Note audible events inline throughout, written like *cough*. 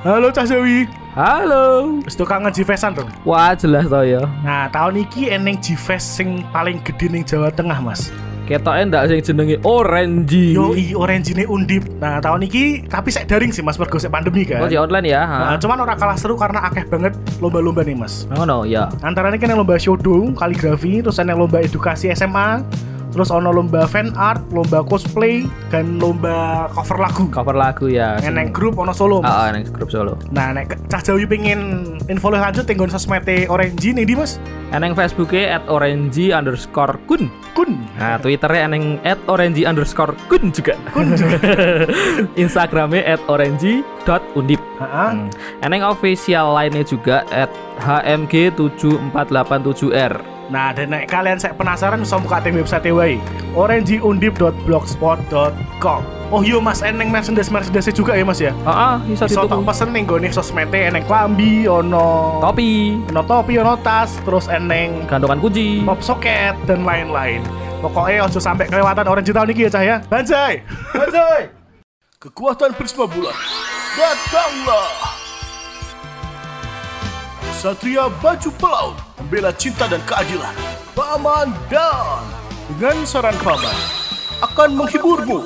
Halo Cah Jawi. Halo. Wis kangen Jifesan dong. Wah, jelas toh ya. Nah, tahun iki eneng Jifes sing paling gede ning Jawa Tengah, Mas. Ketoknya ndak sing jenenge Orange. Yo i orange ini undip. Nah, tahun iki tapi saya daring sih Mas mergo sik pandemi kan. Oh, di online ya. Nah, Ha. cuman orang kalah seru karena akeh banget lomba-lomba nih, Mas. Oh no, ya. Antara ini kan yang lomba showdown, kaligrafi, terus ada yang lomba edukasi SMA, terus ono lomba fan art, lomba cosplay, dan lomba cover lagu. Cover lagu ya. Eneng grup ono solo. Mas. Ah, neng grup solo. Nah, nek Cah Jawi pengen info lebih lanjut tinggal sosmed Orange nih di Mas. Eneng Facebooknya at orange underscore kun. Kun. Nah, Twitternya eneng at orange underscore kun juga. Kun juga. *laughs* Instagramnya at orange dot undip. Heeh. Hmm. Eneng official lainnya juga at hmg7487r. Nah, dan nek kalian saya penasaran bisa buka tim website wae. orangeundip.blogspot.com. Oh iya Mas, eneng merchandise merchandise juga ya Mas ya. Bisa Bisa tak dituku. pesen nih gue sosmed eneng klambi, ono Topi, ono topi, ono tas, terus eneng gantungan kunci. pop socket dan lain-lain. Pokoknya ojo sampai kelewatan orange tahun ini ya cah ya. Banjai. Banjai. Kekuatan prisma bulan. Datanglah. Satria baju pelaut membela cinta dan keadilan. Paman dan dengan saran paman akan menghiburmu.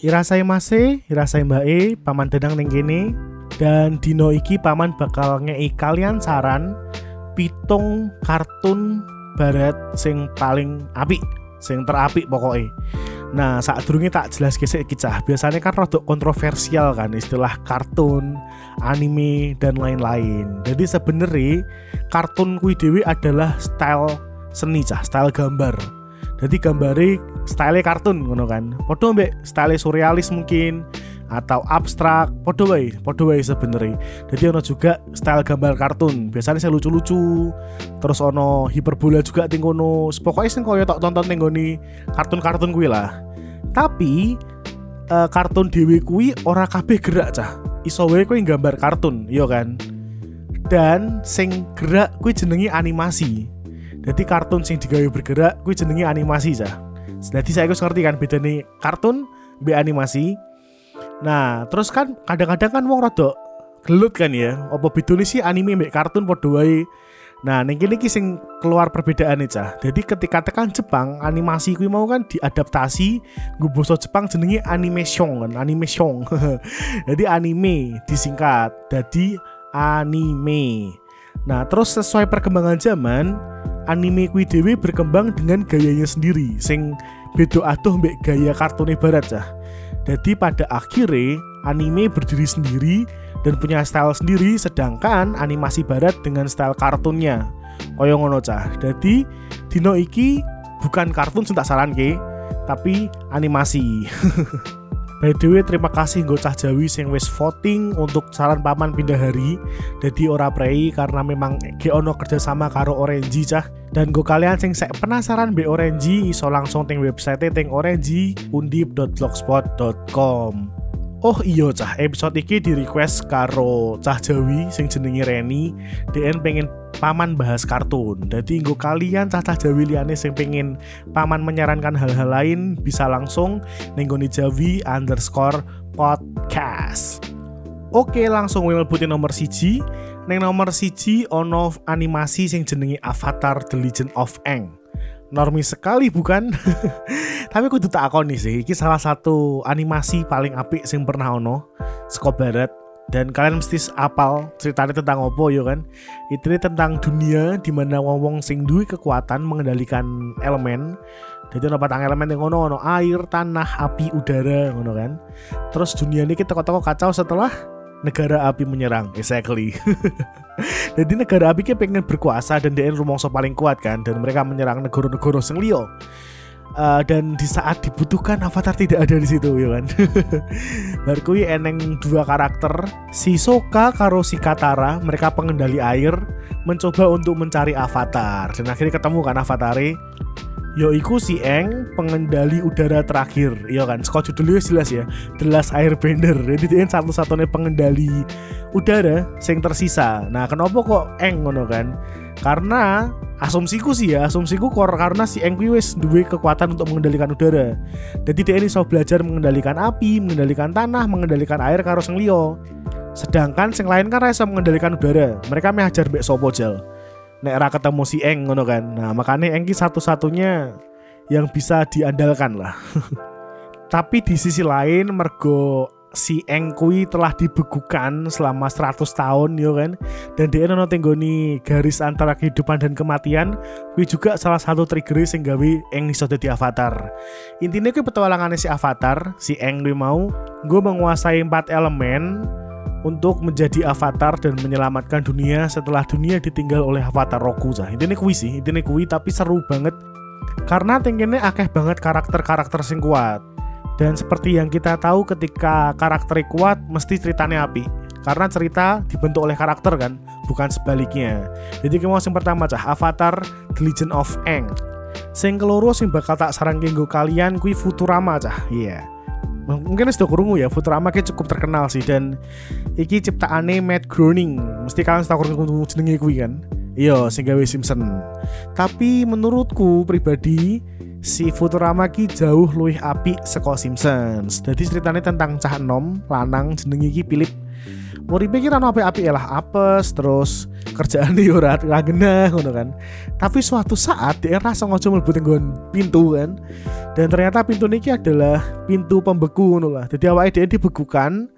Irasai Mase, Irasai Mbak E, Paman Dedang ning dan dino iki paman bakal ngei kalian saran pitung kartun barat sing paling apik, sing terapik pokoknya. Nah, saat durungnya tak jelas gesek kicah. Biasanya kan rodok kontroversial kan istilah kartun, anime dan lain-lain. Jadi sebenarnya kartun kui dewi adalah style seni cah, style gambar. Jadi gambare style kartun ngono kan. Podo mbek style surrealis mungkin atau abstrak, podo wae, sebenarnya. Jadi ono juga style gambar kartun. Biasanya saya lucu-lucu. Terus ono hiperbola juga ting kono. Pokoknya sing koyo tak tonton ning nggone kartun-kartun kuwi lah. Tapi eh, kartun dewe kuwi ora kabeh gerak cah. Iso wae kuwi gambar kartun, iya kan? Dan sing gerak kuwi jenenge animasi. Jadi kartun sing digawe bergerak kuwi jenenge animasi cah. Jadi saya wis ngerti kan bedane kartun be animasi. Nah, terus kan kadang-kadang kan wong rada gelut kan ya. Apa bedane sih anime mbek kartun padha wae. Nah, ning kene iki sing keluar perbedaannya cah. Jadi ketika tekan Jepang, animasi kuwi mau kan diadaptasi nggo basa Jepang jenenge animation kan, animation. *laughs* Jadi anime disingkat. Jadi anime. Nah, terus sesuai perkembangan zaman, anime kuwi dhewe berkembang dengan gayanya sendiri sing beda adoh mbek gaya kartun barat cah. Jadi pada akhirnya anime berdiri sendiri dan punya style sendiri sedangkan animasi barat dengan style kartunnya. Kaya ngono cah. Jadi dino iki bukan kartun sing tak saranke, tapi animasi. *laughs* By the way, terima kasih nggo cah Jawi sing wis voting untuk saran paman pindah hari. Jadi ora prei karena memang ge ono kerjasama karo Orange cah. Dan go kalian sing sek penasaran be Orange iso langsung ting website ting orange.undip.blogspot.com. Oh iya cah, episode iki di request karo cah Jawi sing jenenge Reni. DN pengen paman bahas kartun. Jadi nggo kalian cah-cah Jawi liane sing pengen paman menyarankan hal-hal lain bisa langsung nenggoni Jawi underscore podcast. Oke langsung mlebutin nomor siji. Neng nomor siji ono animasi sing jenenge Avatar The Legend of Aang. Normi sekali bukan? *laughs* Tapi kudu tak akoni sih, iki salah satu animasi paling apik sing pernah ono saka barat dan kalian mesti apal ceritanya tentang opo yo kan? Itu tentang dunia di mana wong-wong sing duwe kekuatan mengendalikan elemen. Jadi ono patang elemen yang ono ono air tanah api udara ngono kan? Terus dunia ini kita toko kacau setelah negara api menyerang. Exactly. *laughs* Jadi negara api kayak pengen berkuasa dan dia rumongso paling kuat kan dan mereka menyerang negara-negara sing liya. Uh, dan di saat dibutuhkan Avatar tidak ada di situ ya kan. *laughs* Baru kuwi eneng dua karakter si Soka karo si Katara mereka pengendali air mencoba untuk mencari Avatar. Dan akhirnya ketemu kan Avatare Yoiku si Eng pengendali udara terakhir Iya kan, sekolah judulnya jelas ya The Last Airbender Jadi dia satu-satunya pengendali udara yang tersisa Nah kenapa kok Eng ngono kan Karena asumsiku sih ya, asumsiku kor karena si Eng wis duwe kekuatan untuk mengendalikan udara. Jadi dia ini bisa belajar mengendalikan api, mengendalikan tanah, mengendalikan air karo sing liya. Sedangkan sing lain kan rasa mengendalikan udara. Mereka meh ajar mbek sopo jel. Nek ra ketemu si Eng ngono kan. Nah, makanya Eng ki satu-satunya yang bisa diandalkan lah. *laughs* Tapi di sisi lain mergo si Eng kui telah dibegukan selama 100 tahun yo kan dan dia nono tenggoni garis antara kehidupan dan kematian kui juga salah satu trigger sing gawe Eng iso dadi avatar intinya kui petualangannya si avatar si Eng kui mau gue menguasai empat elemen untuk menjadi avatar dan menyelamatkan dunia setelah dunia ditinggal oleh avatar Roku Zah. Intinya kui sih, intinya kui tapi seru banget karena tingginya akeh banget karakter-karakter sing kuat dan seperti yang kita tahu ketika karakter kuat mesti ceritanya api. Karena cerita dibentuk oleh karakter kan, bukan sebaliknya. Jadi mau yang pertama cah Avatar The Legend of Aang. Sing keloro sing bakal tak saran kanggo kalian kui Futurama cah. Iya. Yeah. Mungkin sudah kurungu ya, Futurama kayak cukup terkenal sih dan iki ciptaane Matt Groening. Mesti kalian sudah kurungu jenenge kui kan. Iya, sing gawe Simpson. Tapi menurutku pribadi si Futurama ki jauh luwih api seko Simpsons. Jadi ceritanya tentang cah enom lanang jenenge ki Philip. Uripe ki apa api lah apes terus kerjaan *laughs* di ora genah ngono kan. Tapi suatu saat dia rasa ngojo mlebu tenggon pintu kan. Dan ternyata pintu niki adalah pintu pembeku ngono lah. Jadi awake dia dibekukan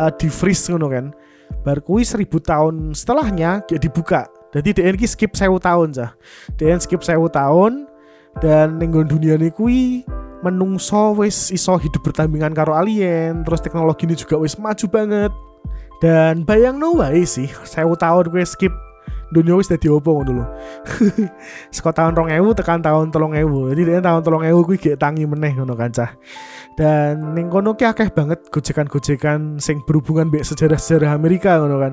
uh, di freeze ngono kan. Bar kuwi seribu tahun setelahnya dia dibuka. Jadi dia skip sewu tahun cah. Dia skip sewu tahun dan nenggon dunia ini kui menungso wis iso hidup bertambingan karo alien terus teknologi ini juga wis maju banget dan bayang no wae sih saya tahun gue skip dunia wis dadi opo ngono lho. *laughs* Saka tahun 2000 tekan tahun 3000. Jadi dia tahun 3000 kuwi gek tangi meneh ngono kancah. Dan ning kono ki akeh banget gojekan-gojekan sing berhubungan mbek sejarah-sejarah Amerika ngono kan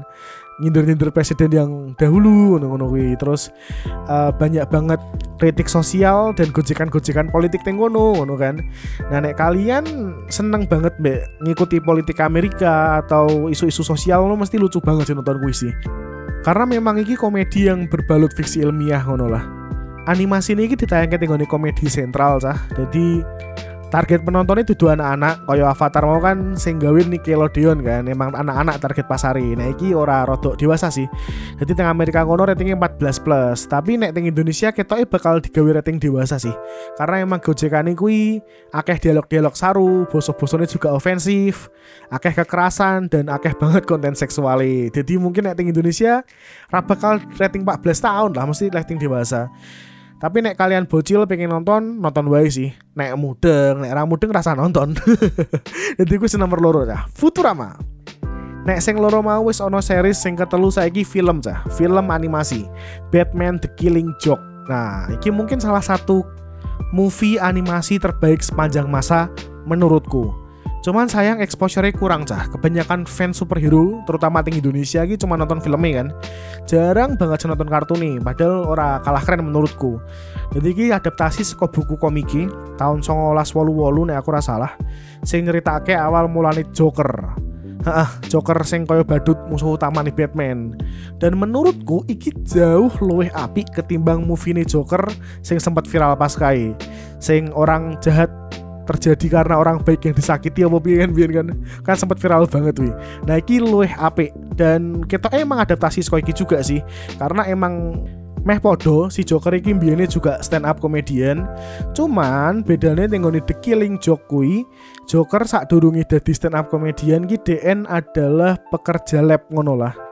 nyindir-nyindir presiden yang dahulu ngono terus uh, banyak banget kritik sosial dan gojekan-gojekan politik teng ngono kan. Nah nek kalian seneng banget mbak ngikuti politik Amerika atau isu-isu sosial lo mesti lucu banget sih nonton karena memang ini komedi yang berbalut fiksi ilmiah ngono lah. Animasi ini ditayangkan di komedi sentral cah. Jadi target penonton itu dua anak-anak. Kaya Avatar mau kan sing gawe Nickelodeon kan. Emang anak-anak target pasari nah iki ora rodok dewasa sih. Jadi teng Amerika kono ratingnya 14 plus. Tapi nek teng Indonesia ketoknya bakal digawe rating dewasa sih. Karena emang gojekan kuwi akeh dialog-dialog saru boso-bosone juga ofensif akeh kekerasan dan akeh banget konten seksualnya jadi mungkin nek teng Indonesia ra bakal rating 14 tahun lah. Mesti rating dewasa tapi nek kalian bocil pengen nonton, nonton wae sih. Nek mudeng, nek ra mudeng rasa nonton. *laughs* Jadi gue nomor loro ya. Futurama. Nek sing loro mau wis ono series sing ketelu saiki film cah, film animasi. Batman The Killing Joke. Nah, iki mungkin salah satu movie animasi terbaik sepanjang masa menurutku. Cuman sayang exposure kurang cah. Kebanyakan fans superhero, terutama di Indonesia gitu cuma nonton filmnya kan. Jarang banget nonton kartun nih, padahal ora kalah keren menurutku. Jadi ini adaptasi saka buku komiki tahun 1988 nek aku ora salah. Sing nyeritake awal mulane Joker. Heeh, Joker sing kaya badut musuh utama nih Batman. Dan menurutku iki jauh luwih apik ketimbang movie nih Joker sing sempat viral pas kai. Sing orang jahat terjadi karena orang baik yang disakiti apa piye kan kan. Kan sempat viral banget wih nah iki luweh apik. Dan kita emang adaptasi saka iki juga sih. Karena emang meh podo si Joker iki mbiyene juga stand up comedian. Cuman bedanya tenggone The Killing Joke kui Joker sak durungi dadi stand up comedian ki DN adalah pekerja lab ngono lah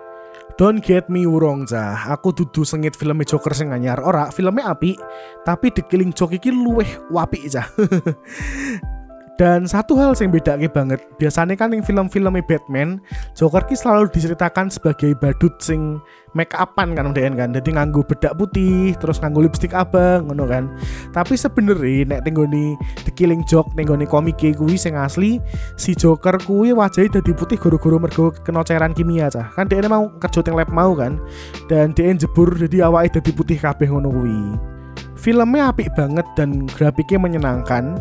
Don't get me wrong cah, aku dudu sengit filmnya Joker sing anyar. Ora, filmnya api, tapi The Killing Joke iki luweh wapi cah. *laughs* Dan satu hal yang beda banget, biasanya kan yang film-filmnya Batman, Joker ki selalu diceritakan sebagai badut sing make upan kan udah kan. Jadi nganggu bedak putih, terus nganggu lipstick abang ngono kan. Tapi sebenarnya nek tenggoni The Killing Joke tenggoni komik kuwi sing asli, si Joker kuwi wajahnya jadi putih guru-guru mergo kena cairan kimia cah. Kan dia mau kerja teng lab mau kan. Dan dia jebur jadi awalnya jadi putih kabeh ngono kuwi. Filmnya apik banget dan grafiknya menyenangkan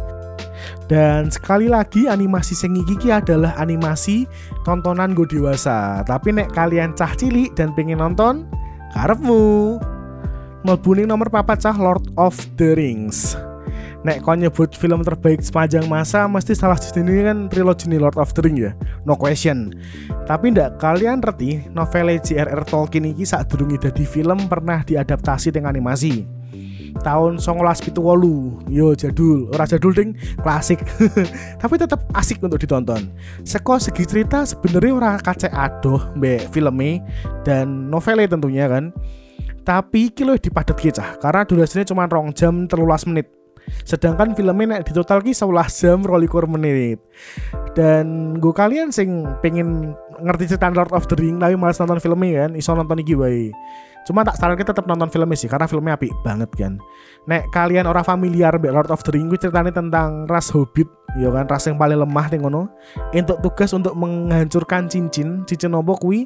dan sekali lagi animasi sing adalah animasi tontonan gue dewasa. Tapi nek kalian cah cilik dan pengen nonton, karepmu. mlebu ning nomor papat cah Lord of the Rings Nek kau nyebut film terbaik sepanjang masa Mesti salah ini kan trilogi Lord of the Rings ya No question Tapi ndak kalian ngerti novel J.R.R. Tolkien ini saat durungi dari film pernah diadaptasi dengan animasi tahun songolas pitu wolu yo jadul. Ora jadul ding. Klasik. *laughs* Tapi tetap asik untuk ditonton. Seko segi cerita sebenarnya ora kace adoh be filmnya dan novelnya tentunya kan. Tapi kilo dipadat cah? Karena durasinya cuma rong jam terlulas menit. Sedangkan filmnya nek di total ki 11 jam rolikur menit. Dan gue kalian sing pengen ngerti cerita Lord of the Ring tapi malas nonton filmnya kan iso nonton iki wae cuma tak saran kita tetap nonton filmnya sih karena filmnya apik banget kan nek kalian orang familiar be Lord of the Ring ceritanya tentang ras hobbit ya kan? Ras yang paling lemah nih ngono. Untuk tugas untuk menghancurkan cincin cincin nopo kui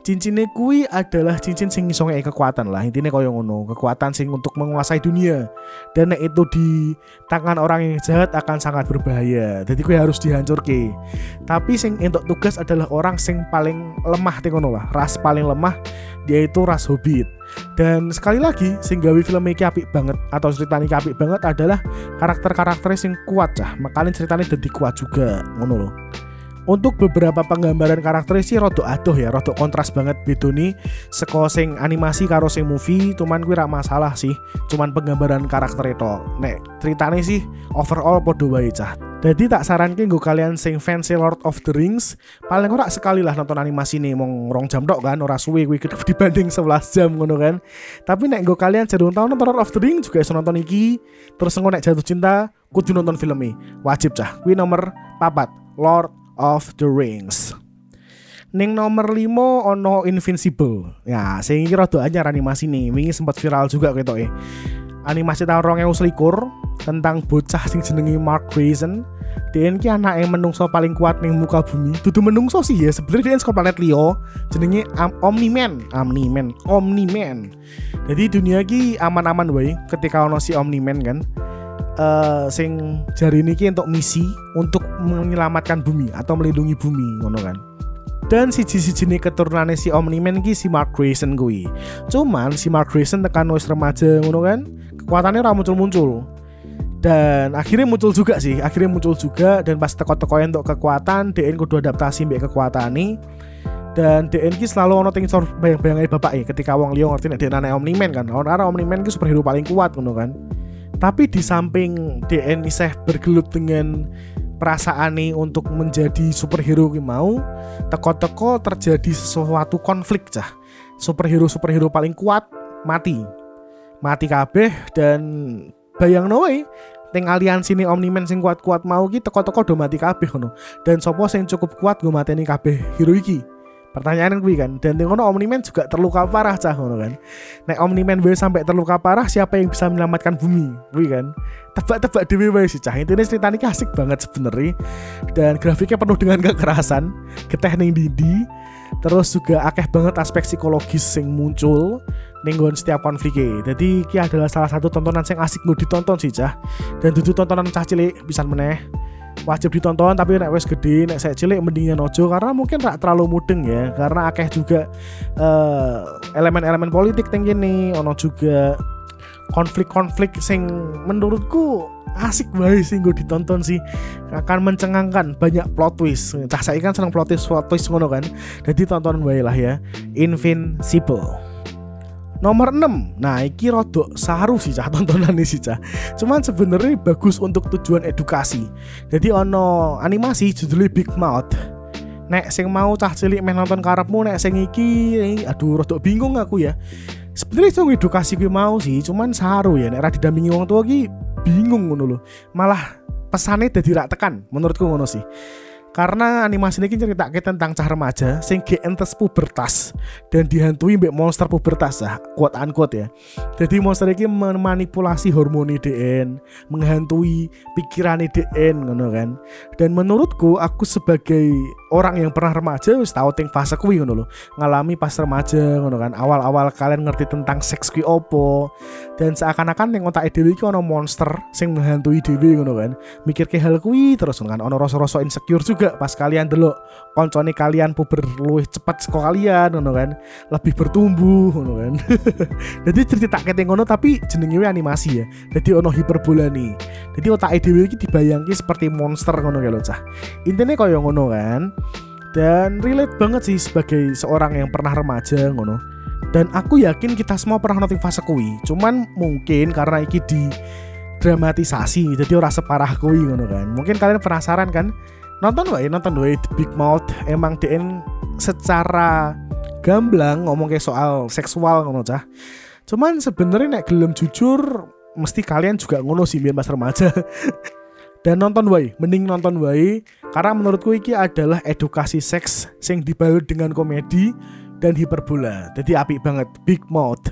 cincinnya kui adalah cincin sing iso kekuatan lah. Intinya yang ngono kekuatan sing untuk menguasai dunia. Dan itu di tangan orang yang jahat akan sangat berbahaya. Jadi kui harus dihancur ke tapi sing untuk tugas adalah orang sing paling lemah ngono lah. Ras paling lemah dia itu ras hobbit. Dan sekali lagi sing gawe film iki apik banget atau ceritanya apik banget adalah karakter-karakter sing kuat cah. Makanya ceritanya jadi kuat juga ngono loh untuk beberapa penggambaran karakter sih rodok adoh ya rodok kontras banget gitu nih. Sekosing animasi karo sing movie cuman rak masalah sih. Cuman penggambaran karakter itu. Nek ceritanya sih overall podo wae cah. Jadi tak sarankan gue kalian sing fancy Lord of the Rings paling ora sekali lah nonton animasi nih mau rong jam dok kan ora suwe gue *laughs* dibanding 11 jam ngono kan. Tapi nek gue kalian cenderung tahun nonton Lord of the Rings juga bisa nonton iki. Terus nek jatuh cinta kudu nonton filmnya wajib cah. Gue nomor papat Lord of the Rings. Ning nomor 5 ono Invincible. Ya, saya kira rada anyar animasi nih. Wingi sempat viral juga gitu eh. Animasi tahun 2021 tentang bocah sing jenenge Mark Grayson. Dia ki anak yang menungso paling kuat ning muka bumi. Dudu menungso sih ya, sebenarnya dia sekolah planet Leo. Jenenge Omni-Man, Omni-Man, Omni-Man. Jadi dunia ki aman-aman wae ketika ono si Omni-Man kan uh, sing jari ini untuk misi untuk menyelamatkan bumi atau melindungi bumi ngono kan? Dan si si jenis keturunannya si Omni-Man ki si Mark Grayson gue cuman si Mark Grayson tekan wis remaja ngono kan? Kekuatannya ra muncul-muncul. Dan akhirnya muncul juga sih akhirnya muncul juga. Dan pas teko-teko untuk kekuatan DN kudu adaptasi mbak kekuatan nih dan DN ki selalu ono ting bayang-bayangnya bapak ya ketika wong liya ngerti nek DN Omni-Man kan. Orang Omni-Man ki superhero paling kuat ngono kan tapi di samping DN iseh bergelut dengan perasaan nih untuk menjadi superhero yang mau teko-teko terjadi sesuatu konflik cah. Superhero superhero paling kuat mati. Mati kabeh dan bayang noe ting aliansi nih Omniman sing kuat-kuat mau gitu teko-teko do mati kabeh no dan sopo sing cukup kuat gue mateni kabeh hero iki Pertanyaan gue kan, dan dengan Omniman juga terluka parah cah ngono kan. Nek Omniman gue sampai terluka parah, siapa yang bisa menyelamatkan bumi? Gue kan. Tebak-tebak dewi wae sih cah. Intinya cerita ini asik banget sebenarnya. Dan grafiknya penuh dengan *laughs* kekerasan, keteknik didi, terus juga akeh banget aspek psikologis yang muncul ninggon setiap konfliknya jadi ini adalah salah satu tontonan yang asik mau ditonton sih cah dan tujuh tontonan cah cilik bisa meneh wajib ditonton tapi nek wes gede nek saya cilik mendingnya nojo karena mungkin rak terlalu mudeng ya karena akeh juga elemen elemen-elemen politik tinggi ono juga konflik-konflik sing menurutku asik banget sih gue ditonton sih. Akan mencengangkan banyak plot twist. Cah saya kan seneng plot twist plot twist ngono kan. Jadi tonton baik lah ya. Invincible Nomor 6. Nah, iki rodok saru sih cah *laughs* tontonan ini sih cah. Cuman sebenarnya bagus untuk tujuan edukasi. Jadi ono animasi judulnya Big Mouth. Nek sing mau cah cilik main nonton karepmu nek sing iki aduh rodok bingung aku ya. Sebenarnya itu edukasi gue mau sih, cuman saru ya nek ra didampingi wong tua ki bingung ngono loh. Malah pesannya jadi rak tekan menurutku ngono sih karena animasi ini cerita tentang cah remaja sing entes pubertas dan dihantui mbak monster pubertas ya quote unquote ya. Jadi monster ini memanipulasi hormon DN menghantui pikiran DN kan. Dan menurutku aku sebagai orang yang pernah remaja wis tau ting fase kuwi ngono lho. Ngalami pas remaja ngono kan. Awal-awal kalian ngerti tentang seks kuwi opo. Dan seakan-akan ning otak dhewe iki ono monster sing menghantui dhewe ngono kan. Mikir ke hal kuwi terus ngono kan ono rasa-rasa insecure juga pas kalian delok koncone kalian puber luwih cepet saka kalian ngono kan. Lebih bertumbuh ngono kan. *laughs* Jadi cerita kete ngono tapi jenenge animasi ya. Jadi ono hiperbola nih. Jadi otak dhewe iki dibayangke seperti monster ngono ya lho cah. Intinya kaya ngono kan dan relate banget sih sebagai seorang yang pernah remaja ngono. Dan aku yakin kita semua pernah nonton fase kui. Cuman mungkin karena iki di dramatisasi jadi ora separah kui ngono kan. Mungkin kalian penasaran kan? Nonton wae nonton wae The Big Mouth. Emang DN secara gamblang ngomong kayak soal seksual ngono cah. Cuman sebenarnya nek gelem jujur mesti kalian juga ngono sih biar pas remaja. *laughs* Dan nonton wae mending nonton wae karena menurutku iki adalah edukasi seks sing dibalut dengan komedi dan hiperbola. Jadi apik banget big mouth.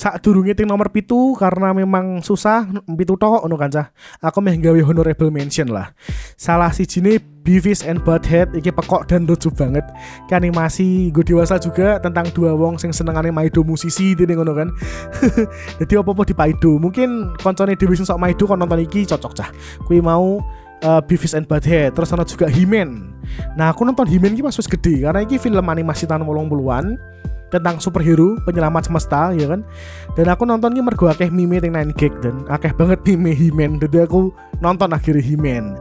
Saat durungnya ting nomor pitu karena memang susah pitu tok ono kancah aku meh gawe honorable mention lah. Salah si jini Beavis and Butthead iki pekok dan lucu banget. Ke animasi gue dewasa juga tentang dua wong sing senengane maido musisi ini ngono kan. *laughs* Jadi apa-apa di paido mungkin koncone Dewi sing sok maido kon nonton iki cocok cah? Kui mau uh, Beavis and Butthead terus ada juga He-Man nah aku nonton He-Man iki pas wis gede karena iki film animasi tahun 80-an tentang superhero penyelamat semesta ya kan dan aku nontonnya mergo akeh meme yang 9 gig dan akeh banget meme He-Man jadi aku nonton akhirnya He-Man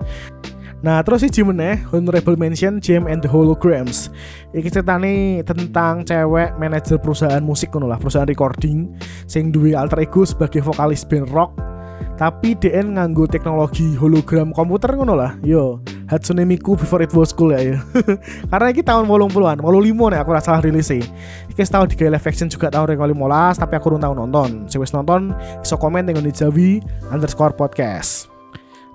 Nah terus sih meneh honorable mention Jam and the Holograms. Iki ceritane tentang cewek manajer perusahaan musik ngono lah, perusahaan recording sing duwe alter ego sebagai vokalis band rock. Tapi DN nganggo teknologi hologram komputer ngono lah. Yo, Hatsune Miku before it was cool ya. ya. *laughs* Karena ini tahun 80-an, 85 nih aku rasa rilis sih. Iki tahu di live action juga tahun 2015 tapi aku belum tahu nonton. Sewes nonton iso komen dengan di Jawi underscore podcast.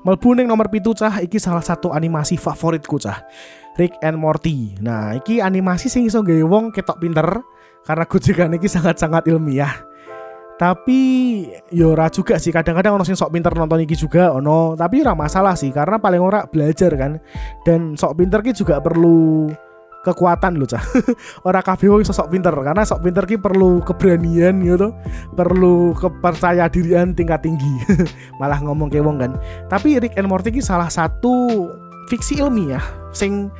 Melbu ning nomor pitu cah iki salah satu animasi favoritku cah. Rick and Morty. Nah, iki animasi sing iso gawe wong ketok pinter karena gojekan iki sangat-sangat ilmiah. Tapi yo ora juga sih. Kadang-kadang ono sing sok pinter nonton iki juga ono, tapi ora masalah sih karena paling ora belajar kan. Dan sok pinter ki juga perlu kekuatan loh cah *laughs* orang kabeh wong sok pinter karena sok pinter ki perlu keberanian gitu. Perlu kepercaya dirian tingkat tinggi. *laughs* Malah ngomong kayak wong kan. Tapi Rick and Morty ki salah satu fiksi ilmiah sing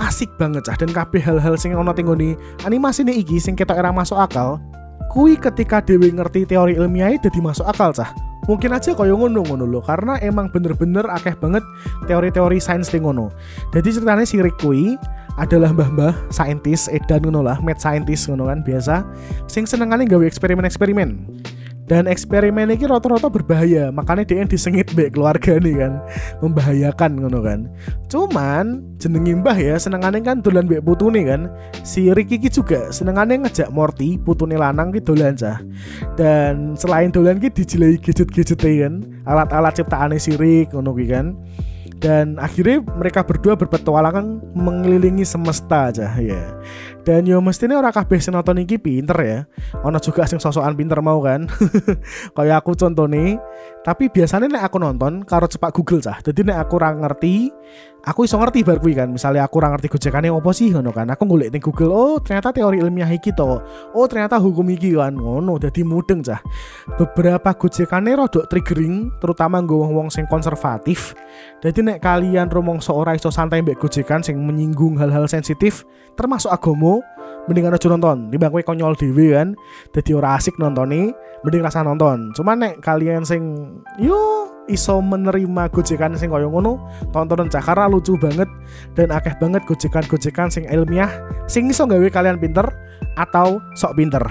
asik banget cah dan kabeh hal-hal sing ono nih animasi nih iki sing kita era masuk akal kui ketika Dewi ngerti teori ilmiah itu masuk akal cah. Mungkin aja koyo ngono ngono lo karena emang bener-bener akeh banget teori-teori sains di ngono. Jadi ceritanya si Rick kui adalah mbah-mbah saintis edan ngono lah mad scientist ngono kan biasa sing senengane gawe eksperimen-eksperimen dan eksperimen ini rata-rata berbahaya. Makanya dia disengit baik keluarga nih kan. Membahayakan ngono kan. Cuman jenengi mbah ya senengane kan dolan baik putu nih kan. Si Ricky juga senengane ngejak Morty putune lanang ki dolan cah. Dan selain dolan ki dijilai gadget-gadget kan alat-alat ciptaan si Rick ngono kan dan akhirnya mereka berdua berpetualangan mengelilingi semesta aja ya dan yo mestinya orang kabeh sing nonton iki pinter ya. Ono juga sing sosokan pinter mau kan. *laughs* Kayak aku contoh nih tapi biasanya nek aku nonton karo cepat Google cah. Jadi nek aku kurang ngerti aku iso ngerti bar kan. Misalnya aku ora ngerti gojekane opo sih ngono kan. Aku golek ning Google oh ternyata teori ilmiah iki to. Oh ternyata hukum iki kan. Ngono dadi mudeng cah. Beberapa gojekane rodok triggering terutama nggo wong-wong sing konservatif. Jadi nek kalian rumangsa ora iso santai mbek gojekan sing menyinggung hal-hal sensitif termasuk agomo mendingan aja nonton. Timbang kowe konyol dhewe kan. Dadi ora asik nih mending rasa nonton. Cuman nek kalian sing yo iso menerima gojekan sing kaya ngono. Tontonan Cakara lucu banget dan akeh banget gojekan-gojekan sing ilmiah sing iso gawe kalian pinter atau sok pinter.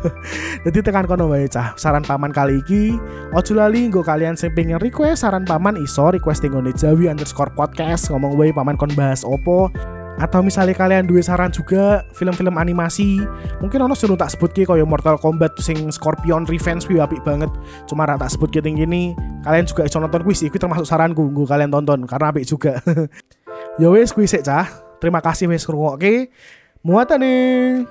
*laughs* Jadi tekan kono wae cah. Saran paman kali iki ojo lali nggo kalian sing pengen request saran paman iso request tinggal Jawi underscore podcast. Ngomong wae paman kon bahas opo atau misalnya kalian dua saran juga film-film animasi mungkin ono suruh tak sebut kayak Mortal Kombat sing Scorpion Revenge wih apik banget. Cuma rata sebut gini gini kalian juga bisa nonton. Kuis itu termasuk saranku gue kalian tonton karena apik juga. *laughs* Ya wes kuis cah. Terima kasih wes oke muatan nih